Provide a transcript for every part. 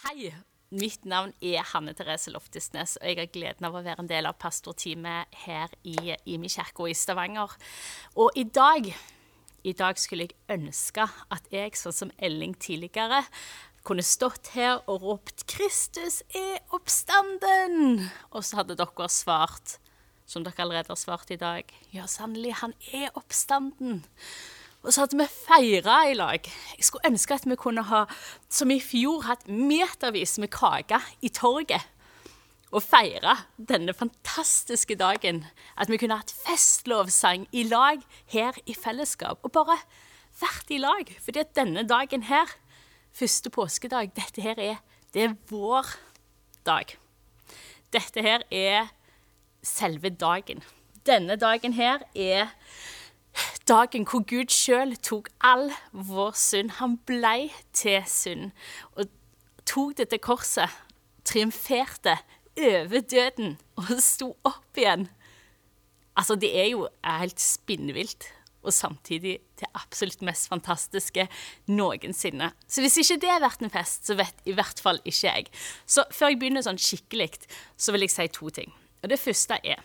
Hei, mitt navn er Hanne Therese Loftisnes, og jeg har gleden av å være en del av pastorteamet her i Imi kirke i Stavanger. Og i dag, i dag skulle jeg ønske at jeg, sånn som Elling tidligere, kunne stått her og ropt 'Kristus er oppstanden', og så hadde dere svart, som dere allerede har svart i dag, 'Ja, sannelig, han er oppstanden'. Og så hadde vi feira i lag. Jeg skulle ønske at vi kunne ha, som i fjor, hatt metervis med kake i torget. Og feira denne fantastiske dagen. At vi kunne hatt festlovsang i lag her i fellesskap. Og bare vært i lag. Fordi at denne dagen her, første påskedag, dette her er, det er vår dag. Dette her er selve dagen. Denne dagen her er dagen hvor Gud sjøl tok all vår synd. Han blei til synd og tok det til korset, triumferte over døden og sto opp igjen. Altså, det er jo helt spinnvilt. Og samtidig det absolutt mest fantastiske noensinne. Så hvis ikke det har vært en fest, så vet i hvert fall ikke jeg. Så før jeg begynner sånn skikkelig, så vil jeg si to ting. Og det første er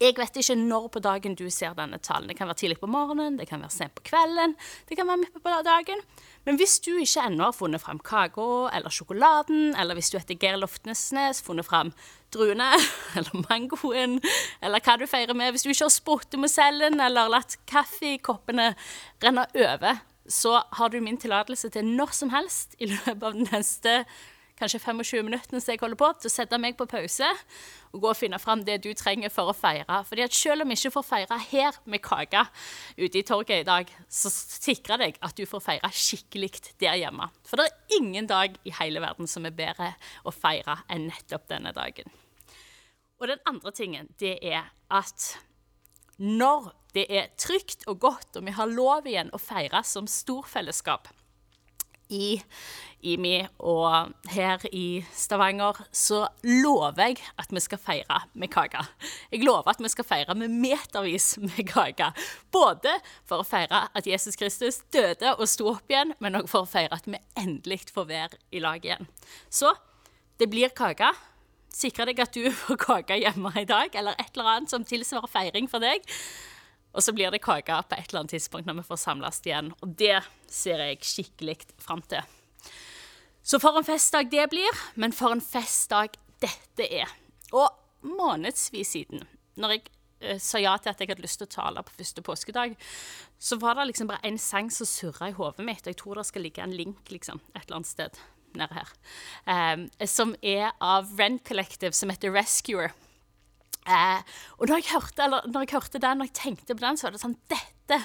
jeg vet ikke når på dagen du ser denne talen. Det kan være tidlig på morgenen, det kan være sent på kvelden, det kan være midt på dagen. Men hvis du ikke ennå har funnet fram kaka eller sjokoladen, eller hvis du heter Geir Loftnesnes, funnet fram druene eller mangoen, eller hva du feirer med, hvis du ikke har spurtet mosellen eller latt kaffekoppene renne over, så har du min tillatelse til når som helst i løpet av den neste kanskje 25 minuttene jeg holder på, til å sette meg på pause og gå og finne fram det du trenger for å feire. Fordi at selv om vi ikke får feire her med kake ute i torget i dag, så sikrer deg at du får feire skikkelig der hjemme. For det er ingen dag i hele verden som er bedre å feire enn nettopp denne dagen. Og den andre tingen, det er at når det er trygt og godt, og vi har lov igjen å feire som storfellesskap, i IMI og her i Stavanger, så lover jeg at vi skal feire med kake. Jeg lover at vi skal feire med metervis med kake. Både for å feire at Jesus Kristus døde og sto opp igjen, men òg for å feire at vi endelig får være i lag igjen. Så det blir kake. Sikre deg at du får kake hjemme i dag, eller et eller annet som tilsvarer feiring for deg. Og så blir det kake på et eller annet tidspunkt når vi får samles igjen. Og det ser jeg skikkelig fram til. Så for en festdag det blir, men for en festdag dette er. Og månedsvis siden, når jeg uh, sa ja til at jeg hadde lyst til å tale på første påskedag, så var det liksom bare en sang som surra i hodet mitt. Og jeg tror det skal ligge en link liksom, et eller annet sted nede her. Um, som er av Rent Collective, som heter Rescuer. Eh, og når jeg, hørte, eller, når jeg hørte den, når jeg tenkte på den, så var det sånn Dette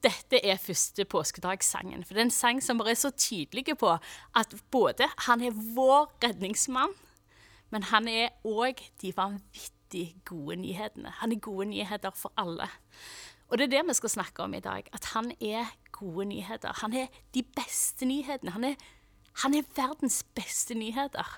dette er første påskedagssangen. For det er en sang som bare er så tydelig på at både han er vår redningsmann, men han er òg de vanvittig gode nyhetene. Han er gode nyheter for alle. Og det er det vi skal snakke om i dag. At han er gode nyheter. Han er de beste nyhetene. Han han er verdens beste nyheter.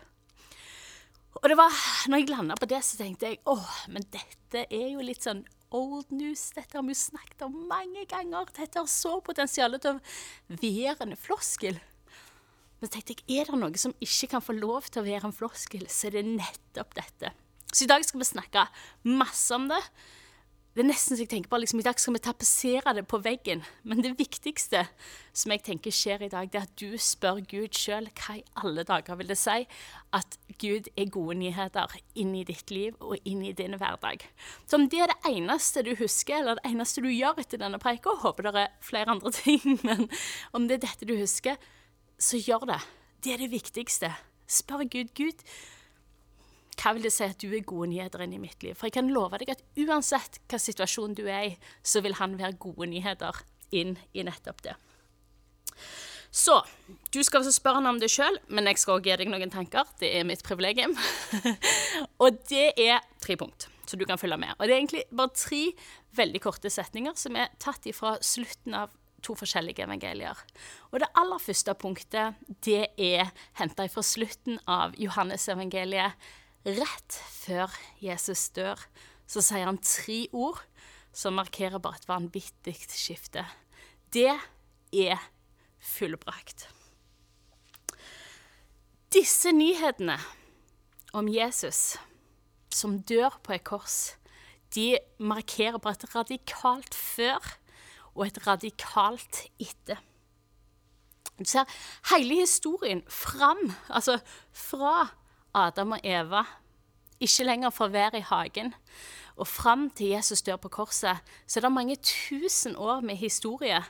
Og det var, når jeg landa på det, så tenkte jeg åh, men dette er jo litt sånn old news. Dette har vi jo snakket om mange ganger. Dette har så potensial til å være en floskel. Men så tenkte jeg, er det noe som ikke kan få lov til å være en floskel, så er det nettopp dette. Så i dag skal vi snakke masse om det det er nesten så jeg tenker på liksom, I dag skal vi tapetsere det på veggen. Men det viktigste som jeg tenker skjer i dag, det er at du spør Gud sjøl hva i alle dager vil det si at Gud er gode nyheter inn i ditt liv og inn i din hverdag. Så om det er det eneste du husker, eller det eneste du gjør etter denne preika, håper det er flere andre ting, men om det er dette du husker, så gjør det. Det er det viktigste. Spør Gud. Gud, hva vil det si at du er gode nyheter inn i mitt liv? For jeg kan love deg at uansett hva situasjon du er i, så vil han være gode nyheter inn i nettopp det. Så du skal altså spørre han om det sjøl, men jeg skal også gi deg noen tanker. Det er mitt privilegium. og det er tre punkt, så du kan følge med. Og det er egentlig bare tre veldig korte setninger som er tatt ifra slutten av to forskjellige evangelier. Og det aller første punktet, det er henta fra slutten av Johannes-evangeliet rett før Jesus dør, så sier han tre ord som markerer bare et vanvittig skifte. Det er fullbrakt. Disse nyhetene om Jesus som dør på et kors, de markerer på et radikalt før og et radikalt etter. Du ser hele historien fram, altså fra Adam og Eva, ikke lenger får være i hagen, og fram til Jesus dør på korset, så er det mange tusen år med historie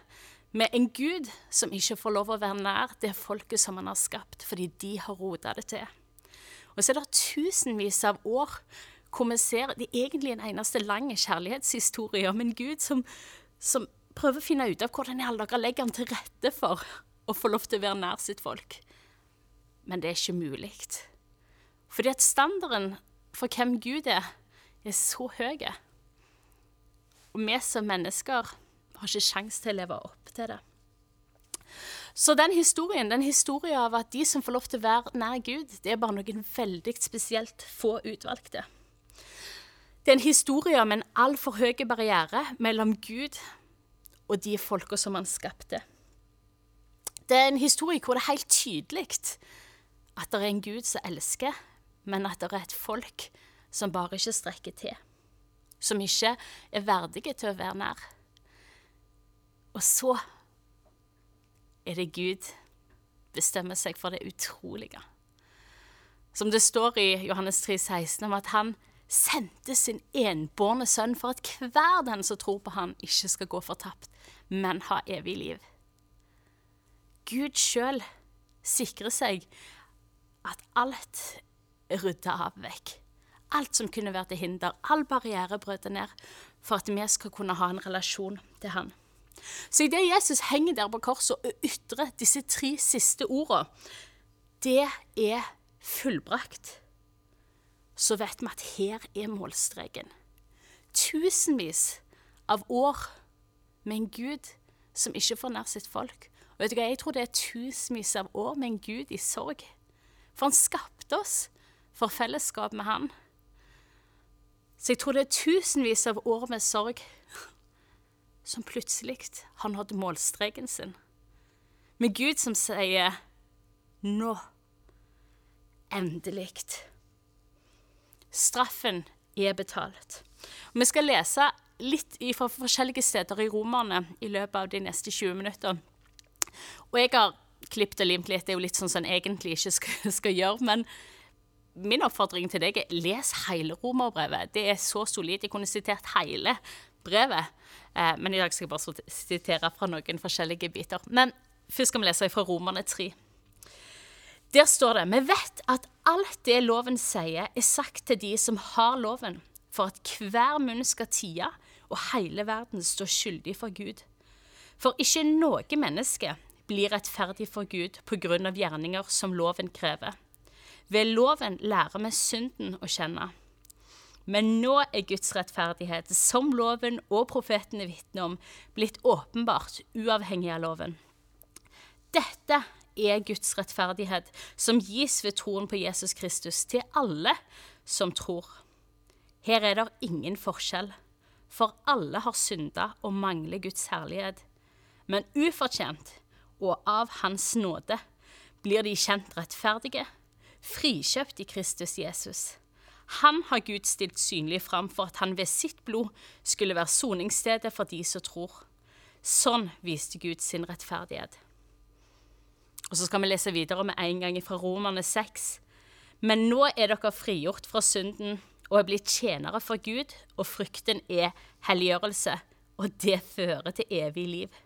med en Gud som ikke får lov å være nær det folket som han har skapt, fordi de har rota det til. Og så er det tusenvis av år hvor vi ser det er egentlig en eneste lang kjærlighetshistorie om en Gud som, som prøver å finne ut av hvordan i alle dager legger han til rette for å få lov til å være nær sitt folk. Men det er ikke mulig. Fordi at standarden for hvem Gud er, er så høy. Og vi som mennesker har ikke sjanse til å leve opp til det. Så den historien, den historien av at de som får lov til å være nær Gud, det er bare noen veldig spesielt få utvalgte. Det er en historie om en altfor høy barriere mellom Gud og de folka som han skapte. Det er en historie hvor det er helt tydelig at det er en Gud som elsker, men at det er et folk som bare ikke strekker til. Som ikke er verdige til å være nær. Og så er det Gud bestemmer seg for det utrolige. Som det står i Johannes 3, 16 om at han sendte sin enbårne sønn for at hver den som tror på han, ikke skal gå fortapt, men ha evig liv. Gud sjøl sikrer seg at alt rydda av vekk. Alt som kunne vært til hinder, all barriere brøt ned for at vi skal kunne ha en relasjon til han. Så idet Jesus henger der på korset og ytrer disse tre siste ordene, det er fullbrakt, så vet vi at her er målstreken. Tusenvis av år med en Gud som ikke får nær sitt folk. Og vet du hva, Jeg tror det er tusenvis av år med en Gud i sorg. For han skapte oss for fellesskap med han. Så jeg tror det er tusenvis av år med sorg som plutselig har nådd målstreken sin. Med Gud som sier 'nå'. Endelig. Straffen er betalt. Vi skal lese litt fra forskjellige steder i Romerne i løpet av de neste 20 minutter. Og jeg har klippet og limt litt, det er jo litt sånn som en egentlig ikke skal, skal gjøre. Men min oppfordring til deg er les hele romerbrevet. Det er så solid. Jeg kunne sitert hele brevet. Eh, men i dag skal jeg bare sitere fra noen forskjellige biter. Men først skal vi lese fra Romerne 3. Der står det Vi vet at alt det loven sier, er sagt til de som har loven, for at hver munn skal tie og hele verden står skyldig for Gud. For ikke noe menneske blir rettferdig for Gud på grunn av gjerninger som loven krever. Ved loven lærer vi synden å kjenne. Men nå er Guds rettferdighet, som loven og profetene vitner om, blitt åpenbart uavhengig av loven. Dette er Guds rettferdighet, som gis ved troen på Jesus Kristus til alle som tror. Her er det ingen forskjell, for alle har synda og mangler Guds herlighet. Men ufortjent og av Hans nåde blir de kjent rettferdige, frikjøpt i Kristus Jesus. Han har Gud stilt synlig fram for at han ved sitt blod skulle være soningsstedet for de som tror. Sånn viste Gud sin rettferdighet. Og Så skal vi lese videre med en gang fra Romerne 6. Men nå er dere frigjort fra synden og er blitt tjenere for Gud, og frykten er helliggjørelse, og det fører til evig liv.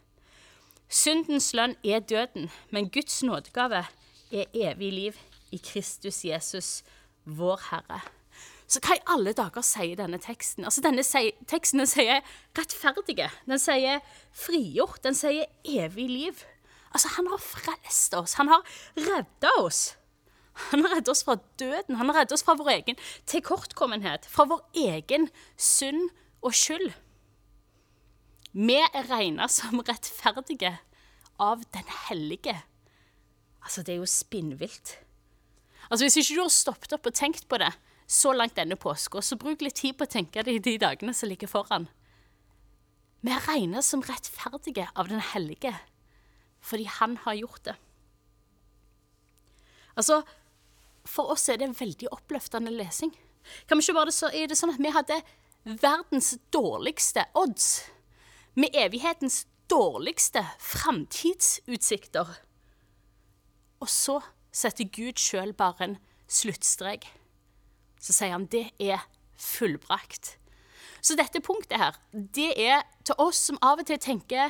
Syndens lønn er døden, men Guds nådegave er evig liv i Kristus Jesus, vår Herre. Så hva i alle dager sier denne teksten? Altså Denne teksten den sier rettferdige. Den sier frigjort. Den sier evig liv. Altså Han har frelst oss. Han har redda oss. Han har reddet oss fra døden. Han har reddet oss fra vår egen tilkortkommenhet. Fra vår egen synd og skyld. Vi er regna som rettferdige av Den hellige. Altså, det er jo spinnvilt. Altså, Hvis ikke du har stoppet opp og tenkt på det, så langt denne påska, så bruk litt tid på å tenke deg de dagene som ligger foran. Vi er regnet som rettferdige av Den hellige fordi han har gjort det. Altså, for oss er det en veldig oppløftende lesing. Kan vi ikke bare det så, Er det sånn at vi hadde verdens dårligste odds? Med evighetens dårligste framtidsutsikter? Og så setter Gud sjøl bare en sluttstrek. Så sier han det er fullbrakt. Så dette punktet her, det er til oss som av og til tenker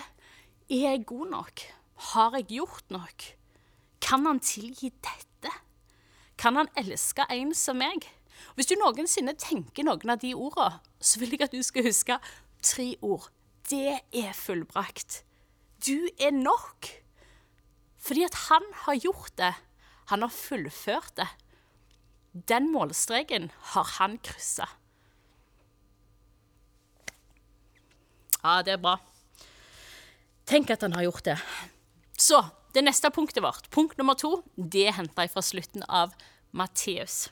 er jeg god nok? Har jeg gjort nok? Kan han tilgi dette? Kan han elske en som meg? Hvis du noensinne tenker noen av de ordene, så vil jeg at du skal huske tre ord. Det er fullbrakt. Du er nok. Fordi at han har gjort det. Han har fullført det. Den målstreken har han kryssa. Ja, det er bra. Tenk at han har gjort det. Så, det neste punktet vårt, punkt nummer to, det henter jeg fra slutten av Matteus.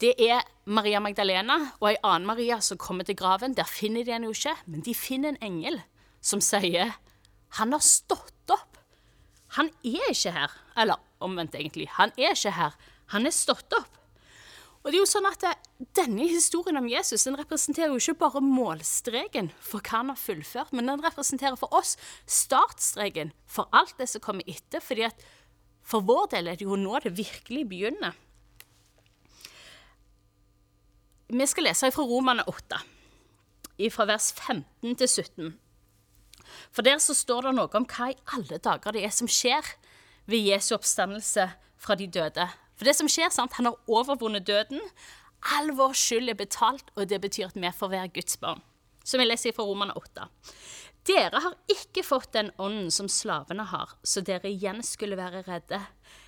Det er Maria Magdalena og ei annen Maria som kommer til graven. Der finner de henne jo ikke, men de finner en engel som sier han har stått opp. Han er ikke her. Eller omvendt, egentlig. Han er ikke her. Han er stått opp. Og det er jo sånn at Denne historien om Jesus den representerer jo ikke bare målstreken for hva han har fullført, men den representerer for oss startstreken for alt det som kommer etter. fordi at for vår del er det jo nå det virkelig begynner. Vi skal lese fra Romane 8, fra vers 15 til 17. For der så står det noe om hva i alle dager det er som skjer ved Jesu oppstandelse fra de døde. For det som skjer, sant, Han har overvunnet døden. All vår skyld er betalt, og det betyr at vi får være Guds barn. Som jeg leser fra Romane 8. Dere har ikke fått den ånden som slavene har, så dere igjen skulle være redde.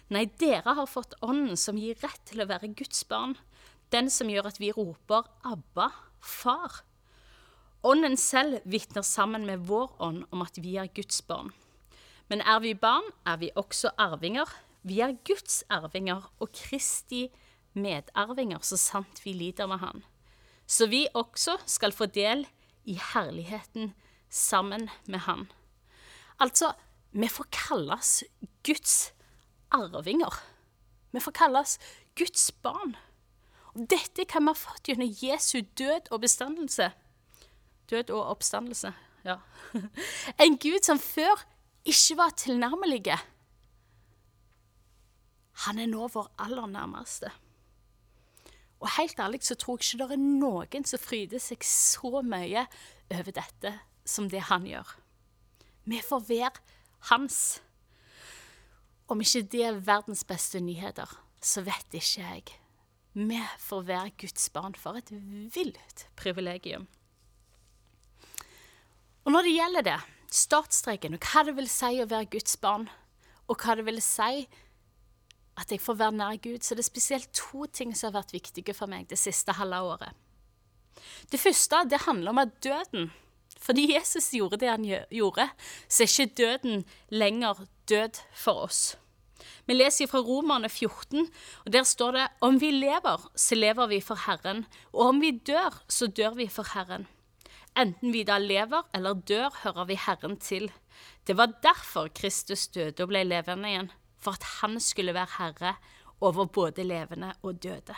Nei, dere har fått ånden som gir rett til å være Guds barn den som gjør at vi roper 'Abba, Far'. Ånden selv vitner sammen med vår ånd om at vi er Guds barn. Men er vi barn, er vi også arvinger. Vi er Guds arvinger og Kristi medarvinger, så sant vi lider med Han. Så vi også skal få del i herligheten sammen med Han. Altså, vi får kalles Guds arvinger. Vi får kalles Guds barn. Og dette kan vi ha fått gjennom Jesu død og bestandelse. Død og oppstandelse, ja. En Gud som før ikke var tilnærmelige. Han er nå vår aller nærmeste. Og helt ærlig så tror jeg ikke det er noen som fryder seg så mye over dette som det han gjør. Vi får være hans. Om ikke det er verdens beste nyheter, så vet ikke jeg. Vi får være Guds barn. For et vilt privilegium. Og når det gjelder det, startstreken, og hva det vil si å være Guds barn, og hva det vil si at jeg får være nær Gud, så det er spesielt to ting som har vært viktige for meg det siste halve året. Det første det handler om at døden Fordi Jesus gjorde det han gjorde, så er ikke døden lenger død for oss. Vi leser fra Romerne 14, og der står det om vi lever, så lever vi for Herren, og om vi dør, så dør vi for Herren. Enten vi da lever eller dør, hører vi Herren til. Det var derfor Kristus døde og ble levende igjen, for at han skulle være herre over både levende og døde.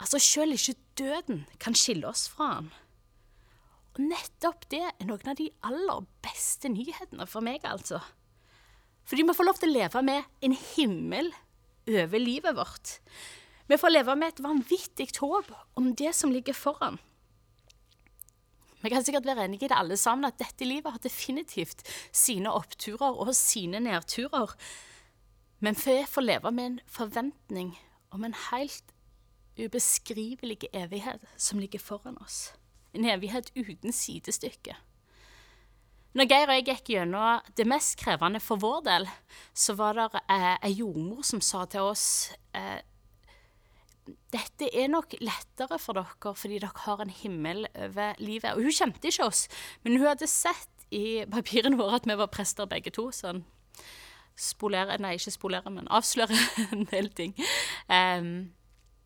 Altså, sjøl ikke døden kan skille oss fra han. Og nettopp det er noen av de aller beste nyhetene for meg, altså. Fordi vi får lov til å leve med en himmel over livet vårt. Vi får leve med et vanvittig håp om det som ligger foran. Vi kan sikkert være enige i det alle sammen at dette livet har definitivt sine oppturer og sine nedturer. Men vi får leve med en forventning om en helt ubeskrivelig evighet som ligger foran oss. En evighet uten sidestykke. Når Geir og jeg gikk gjennom det mest krevende for vår del, så var det eh, ei jordmor som sa til oss eh, dette er nok lettere for dere fordi dere har en himmel over livet. Og hun kjente ikke oss, men hun hadde sett i papirene våre at vi var prester begge to. sånn spolere, Nei, ikke spolere, men avsløre en del ting. Um,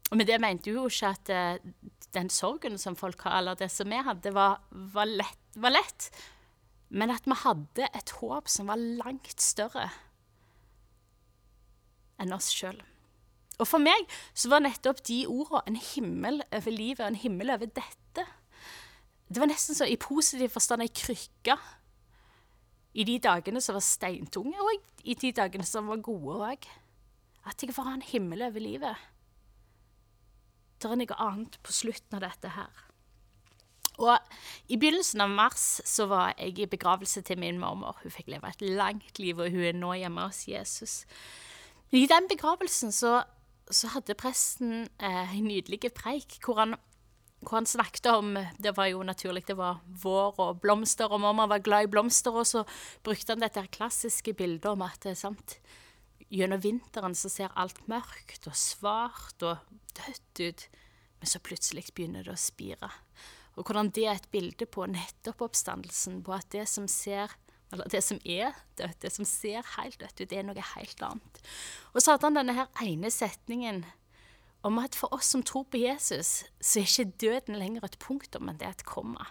og med det mente hun jo ikke at uh, den sorgen som folk har, eller det som vi hadde, var, var, lett, var lett men at vi hadde et håp som var langt større. enn oss sjøl. Og for meg så var nettopp de ordene en himmel over livet, og en himmel over dette. Det var nesten så i positiv forstand ei krykke. I de dagene som var steintunge, og i de dagene som var gode òg. At jeg ha en himmel over livet. Det er noe annet på slutten av dette her. Og I begynnelsen av mars så var jeg i begravelse til min mormor. Hun fikk leve et langt liv, og hun er nå hjemme hos Jesus. I den begravelsen så så hadde presten eh, en nydelig preik hvor han, hvor han, snakket om Det var jo naturlig, det var vår og blomster, og mamma var glad i blomster. Og så brukte han dette klassiske bildet om at sant, gjennom vinteren så ser alt mørkt og svart og dødt ut, men så plutselig begynner det å spire. Og hvordan det er et bilde på nettopp oppstandelsen, på at det som ser eller det som er dødt, det som ser helt dødt ut, det er noe helt annet. Og så hadde han denne her ene setningen om at for oss som tror på Jesus, så er ikke døden lenger et punktum, men det er et komma.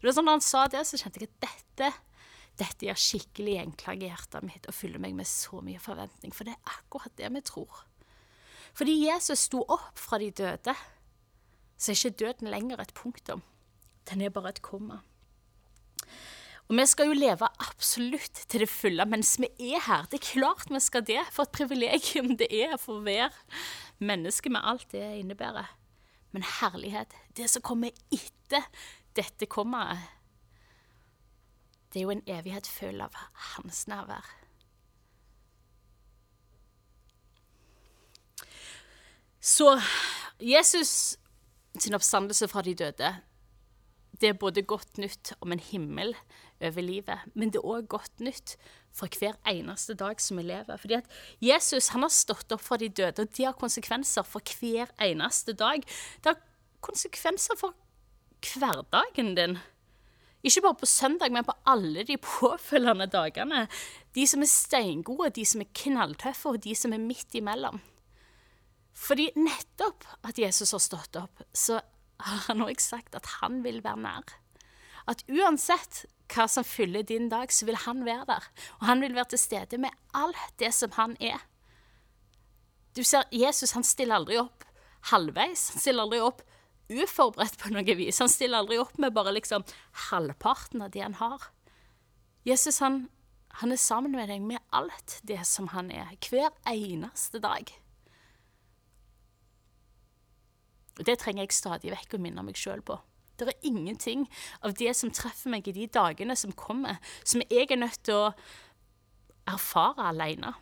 Det var sånn Når han sa det, så kjente jeg at dette dette gjør skikkelig gjenklang i hjertet mitt og fyller meg med så mye forventning, for det er akkurat det vi tror. Fordi Jesus sto opp fra de døde, så er ikke døden lenger et punktum. Den er bare et komma. Og vi skal jo leve absolutt til det fulle mens vi er her. Det er klart vi skal det, for et privilegium det er å være menneske med alt det innebærer. Men herlighet, det som kommer etter dette kommer, det er jo en evighet full av hans nærvær. Så Jesus sin oppstandelse fra de døde, det er både godt nytt om en himmel over livet. Men det er òg godt nytt for hver eneste dag som vi lever. Fordi at Jesus han har stått opp for de døde, og det har konsekvenser for hver eneste dag. Det har konsekvenser for hverdagen din. Ikke bare på søndag, men på alle de påfølgende dagene. De som er steingode, de som er knalltøffe, og de som er midt imellom. Fordi nettopp at Jesus har stått opp, så har han òg sagt at han vil være nær. At uansett hva som fyller din dag, så vil han være der. Og han vil være til stede med alt det som han er. Du ser, Jesus han stiller aldri opp halvveis. Han stiller aldri opp uforberedt på noe vis. Han stiller aldri opp med bare liksom halvparten av det han har. Jesus han, han er sammen med deg med alt det som han er, hver eneste dag. Og Det trenger jeg stadig vekk å minne meg sjøl på. Det er ingenting av det som treffer meg i de dagene som kommer, som jeg er nødt til å erfare alene.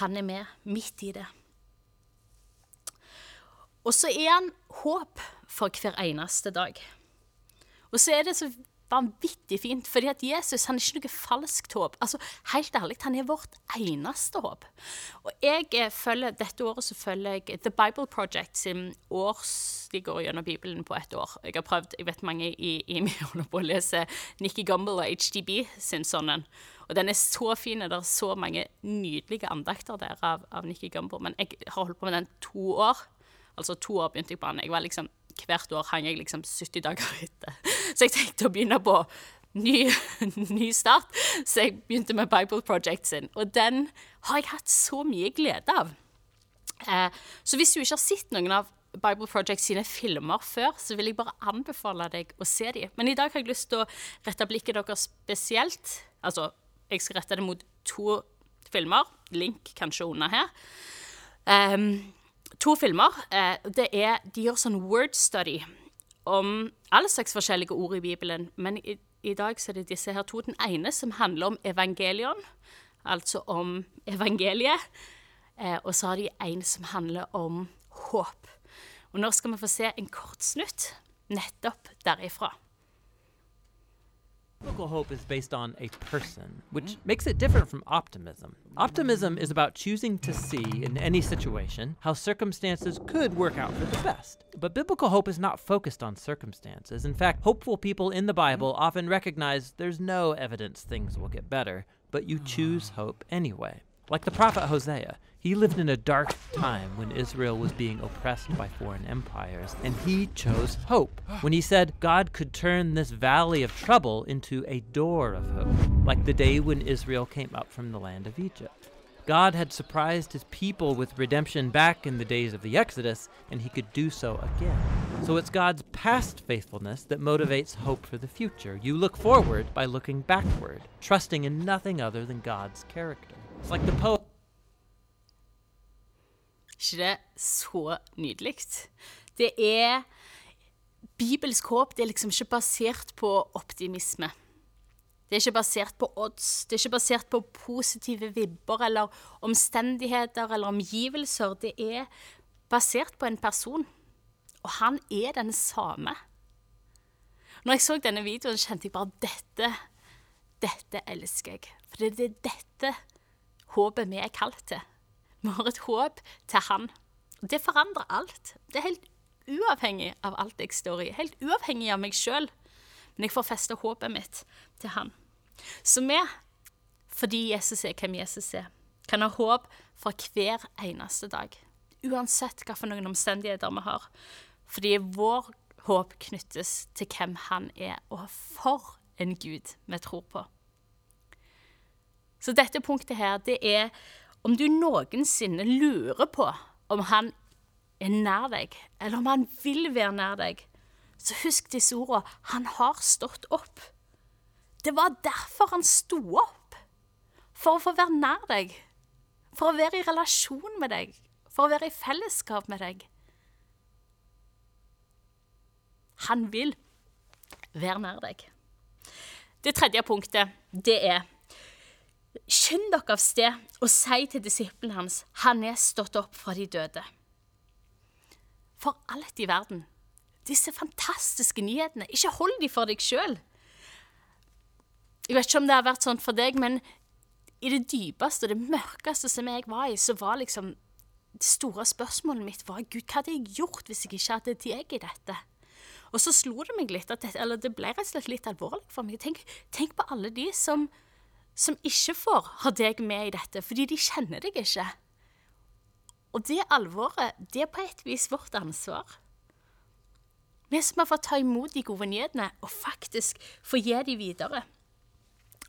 Han er med midt i det. Og så er han håp for hver eneste dag. Og så er det så vanvittig fint, fordi at Jesus han er ikke noe falskt håp. Altså, Helt ærlig, han er vårt eneste håp. Og jeg eh, følger, Dette året så følger jeg The Bible Project sin års De går gjennom Bibelen på ett år. Jeg har prøvd, jeg vet mange i, IMI holder på å lese Nikki Gumbel og HDB sin sånn Og den er så fin. Det er så mange nydelige andakter der av, av Nikki Gumbel. Men jeg har holdt på med den to år. Altså to år begynte jeg på den. Jeg var liksom hvert år hang jeg liksom 70 dager etter. Så jeg tenkte å begynne på ny, ny start. Så jeg begynte med Bible Project sin. Og den har jeg hatt så mye glede av. Eh, så hvis du ikke har sett noen av Bible Project sine filmer før, så vil jeg bare anbefale deg å se dem. Men i dag har jeg lyst til å rette blikket deres spesielt. Altså, jeg skal rette det mot to filmer. Link kanskje under her. Um, to filmer. Uh, det er, de gjør sånn word study om alle slags forskjellige ord i Bibelen. Men i, i dag så er det disse her to. Den ene som handler om evangelion, altså om evangeliet. Eh, og så har de en som handler om håp. Og nå skal vi få se en kort snutt nettopp derifra. Biblical hope is based on a person, which mm. makes it different from optimism. Optimism is about choosing to see in any situation how circumstances could work out for the best. But biblical hope is not focused on circumstances. In fact, hopeful people in the Bible mm. often recognize there's no evidence things will get better, but you ah. choose hope anyway. Like the prophet Hosea, he lived in a dark time when Israel was being oppressed by foreign empires, and he chose hope when he said God could turn this valley of trouble into a door of hope, like the day when Israel came up from the land of Egypt. God had surprised his people with redemption back in the days of the Exodus, and he could do so again. So it's God's past faithfulness that motivates hope for the future. You look forward by looking backward, trusting in nothing other than God's character. It's like the poet. Ikke det så nydelig? Det er Bibelsk håp det er liksom ikke basert på optimisme. Det er ikke basert på odds, det er ikke basert på positive vibber eller omstendigheter eller omgivelser. Det er basert på en person, og han er den samme. Når jeg så denne videoen, kjente jeg bare dette, dette elsker jeg. For det er dette håpet vi er kalt til. Vi har et håp til Han. Det forandrer alt. Det er helt uavhengig av alt jeg står i. Helt uavhengig av meg sjøl. Men jeg får feste håpet mitt til Han. Så vi, fordi Jesus er hvem Jesus er, kan ha håp for hver eneste dag. Uansett noen omstendigheter vi har. Fordi vår håp knyttes til hvem Han er, og for en Gud vi tror på. Så dette punktet her, det er om du noensinne lurer på om han er nær deg, eller om han vil være nær deg, så husk disse ordene. Han har stått opp. Det var derfor han sto opp. For å få være nær deg. For å være i relasjon med deg. For å være i fellesskap med deg. Han vil være nær deg. Det tredje punktet, det er Skynd dere av sted og si til disiplene hans han er stått opp fra de døde. For alt i verden, disse fantastiske nyhetene, ikke hold de for deg sjøl. Jeg vet ikke om det har vært sånn for deg, men i det dypeste og det mørkeste som jeg var i, så var liksom det store spørsmålet mitt var Gud, hva hadde jeg gjort hvis jeg ikke hadde deg i dette? Og så slo det meg litt, at det, eller det ble rett og slett litt alvorlig for meg. Tenk, tenk på alle de som som ikke får ha deg med i dette, fordi de kjenner deg ikke. Og det alvoret, det er på et vis vårt ansvar. Vi som har fått ta imot de gode nyhetene, og faktisk få gi de videre.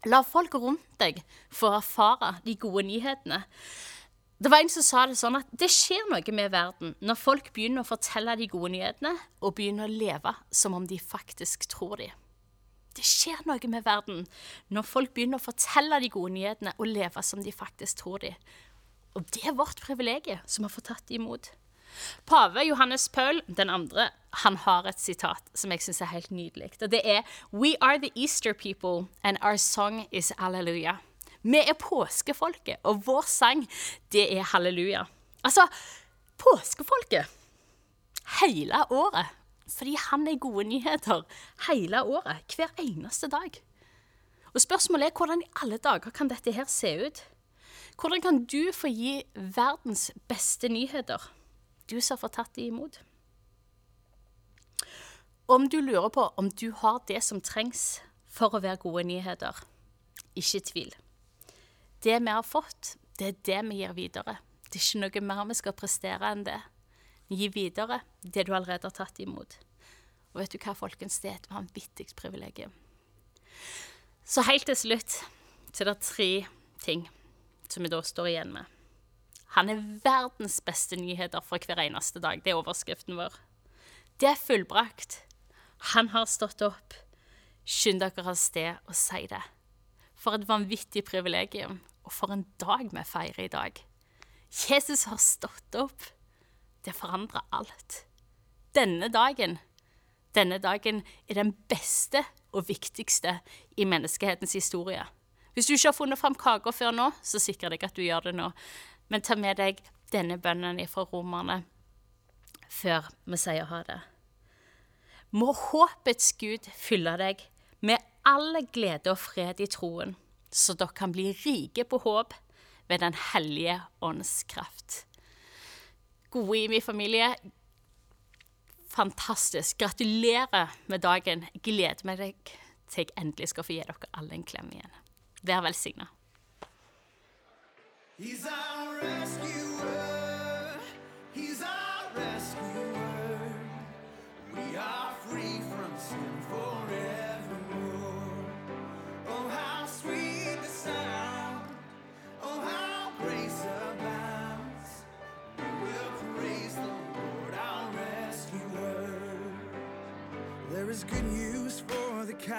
La folk rundt deg få erfare de gode nyhetene. Det var en som sa det sånn at det skjer noe med verden når folk begynner å fortelle de gode nyhetene, og begynner å leve som om de faktisk tror de. Det skjer noe med verden når folk begynner å fortelle de gode nyhetene og leve som de faktisk tror de. Og det er vårt privilegium som har fått tatt imot. Pave Johannes Paul den andre, han har et sitat som jeg syns er helt nydelig. Og det er We are the Easter people, and our song is halleluja. Vi er påskefolket, og vår sang, det er halleluja. Altså, påskefolket. Hele året fordi han er gode nyheter hele året, hver eneste dag. Og spørsmålet er hvordan i alle dager kan dette her se ut? Hvordan kan du få gi verdens beste nyheter, du som har fått tatt dem imot? Om du lurer på om du har det som trengs for å være gode nyheter, ikke tvil. Det vi har fått, det er det vi gir videre. Det er ikke noe mer vi skal prestere enn det. Gi videre det du allerede har tatt imot. Og vet du hva, folkens, det er et vanvittig privilegium. Så helt til slutt så er det tre ting som vi da står igjen med. Han er verdens beste nyheter for hver eneste dag. Det er overskriften vår. Det er fullbrakt. Han har stått opp. Skynd dere av sted og si det. For et vanvittig privilegium, og for en dag vi feirer i dag. Jesus har stått opp. Det forandrer alt. Denne dagen, denne dagen er den beste og viktigste i menneskehetens historie. Hvis du ikke har funnet fram kaka før nå, så sikrer deg at du gjør det nå. Men ta med deg denne bønnen fra romerne før vi sier ha det. Må håpets Gud fylle deg med all glede og fred i troen, så dere kan bli rike på håp ved Den hellige ånds kraft. Gode i min familie, fantastisk. Gratulerer med dagen. Gleder meg til jeg endelig skal få gi dere alle en klem igjen. Vær velsigna. He's our rescuer.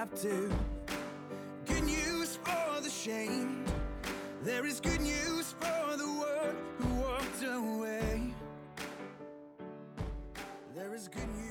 strapped. Good news for the shame. There is good news for the one who walked away. There is good news.